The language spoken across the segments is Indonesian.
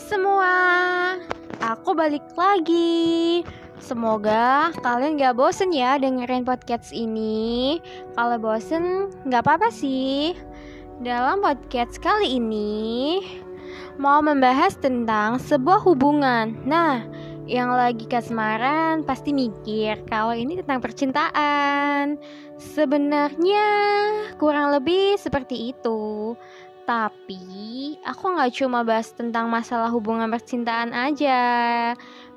semua, aku balik lagi. Semoga kalian gak bosen ya dengerin podcast ini. Kalau bosen, gak apa-apa sih. Dalam podcast kali ini, mau membahas tentang sebuah hubungan. Nah, yang lagi kasmaran pasti mikir kalau ini tentang percintaan. Sebenarnya kurang lebih seperti itu. Tapi aku nggak cuma bahas tentang masalah hubungan percintaan aja,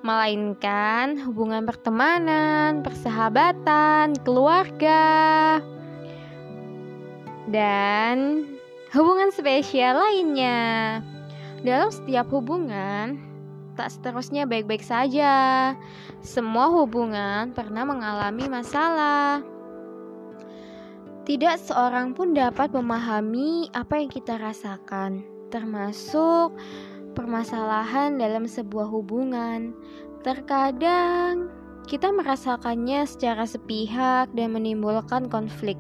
melainkan hubungan pertemanan, persahabatan, keluarga, dan hubungan spesial lainnya. Dalam setiap hubungan, tak seterusnya baik-baik saja. Semua hubungan pernah mengalami masalah. Tidak seorang pun dapat memahami apa yang kita rasakan, termasuk permasalahan dalam sebuah hubungan. Terkadang kita merasakannya secara sepihak dan menimbulkan konflik.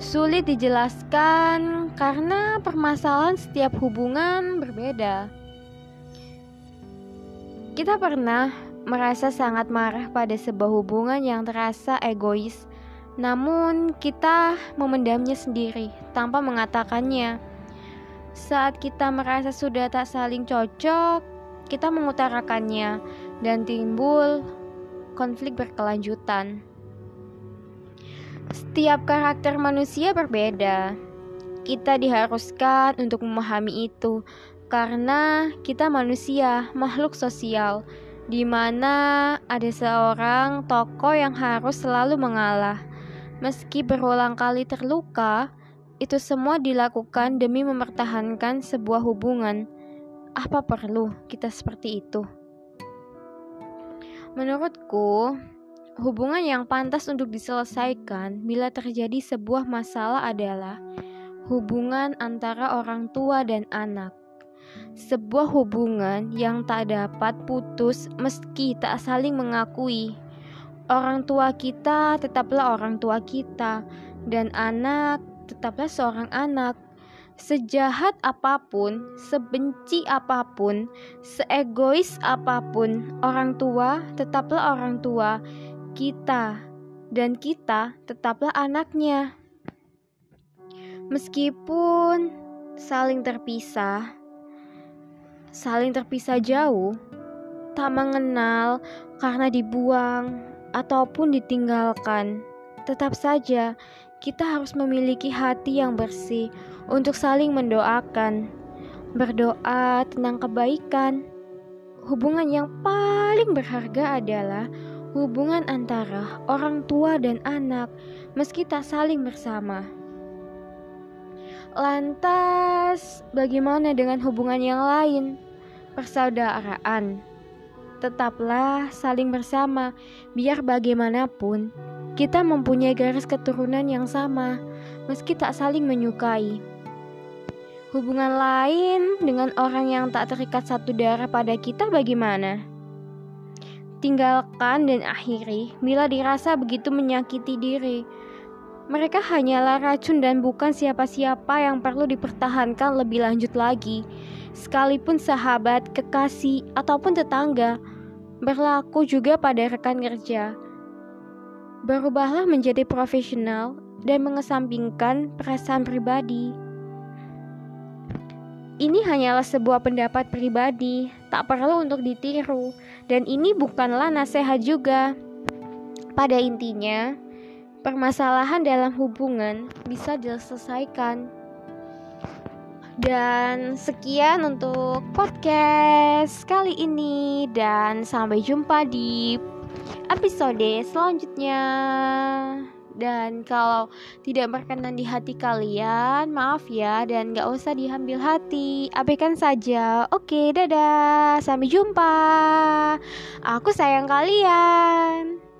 Sulit dijelaskan karena permasalahan setiap hubungan berbeda. Kita pernah merasa sangat marah pada sebuah hubungan yang terasa egois namun kita memendamnya sendiri tanpa mengatakannya. Saat kita merasa sudah tak saling cocok, kita mengutarakannya dan timbul konflik berkelanjutan. Setiap karakter manusia berbeda. Kita diharuskan untuk memahami itu karena kita manusia, makhluk sosial, di mana ada seorang tokoh yang harus selalu mengalah Meski berulang kali terluka, itu semua dilakukan demi mempertahankan sebuah hubungan. Apa perlu kita seperti itu? Menurutku, hubungan yang pantas untuk diselesaikan bila terjadi sebuah masalah adalah hubungan antara orang tua dan anak. Sebuah hubungan yang tak dapat putus meski tak saling mengakui Orang tua kita tetaplah orang tua kita, dan anak tetaplah seorang anak. Sejahat apa pun, sebenci apa pun, seegois apa pun, orang tua tetaplah orang tua kita, dan kita tetaplah anaknya. Meskipun saling terpisah, saling terpisah jauh, tak mengenal karena dibuang, ataupun ditinggalkan. Tetap saja, kita harus memiliki hati yang bersih untuk saling mendoakan, berdoa tentang kebaikan. Hubungan yang paling berharga adalah hubungan antara orang tua dan anak, meski tak saling bersama. Lantas, bagaimana dengan hubungan yang lain? Persaudaraan tetaplah saling bersama, biar bagaimanapun kita mempunyai garis keturunan yang sama, meski tak saling menyukai. Hubungan lain dengan orang yang tak terikat satu darah pada kita bagaimana? Tinggalkan dan akhiri bila dirasa begitu menyakiti diri. Mereka hanyalah racun dan bukan siapa-siapa yang perlu dipertahankan lebih lanjut lagi. Sekalipun sahabat, kekasih, ataupun tetangga, berlaku juga pada rekan kerja. Berubahlah menjadi profesional dan mengesampingkan perasaan pribadi. Ini hanyalah sebuah pendapat pribadi, tak perlu untuk ditiru, dan ini bukanlah nasihat juga. Pada intinya, permasalahan dalam hubungan bisa diselesaikan dan sekian untuk podcast kali ini dan sampai jumpa di episode selanjutnya. Dan kalau tidak berkenan di hati kalian, maaf ya dan gak usah diambil hati, abaikan saja. Oke, dadah, sampai jumpa. Aku sayang kalian.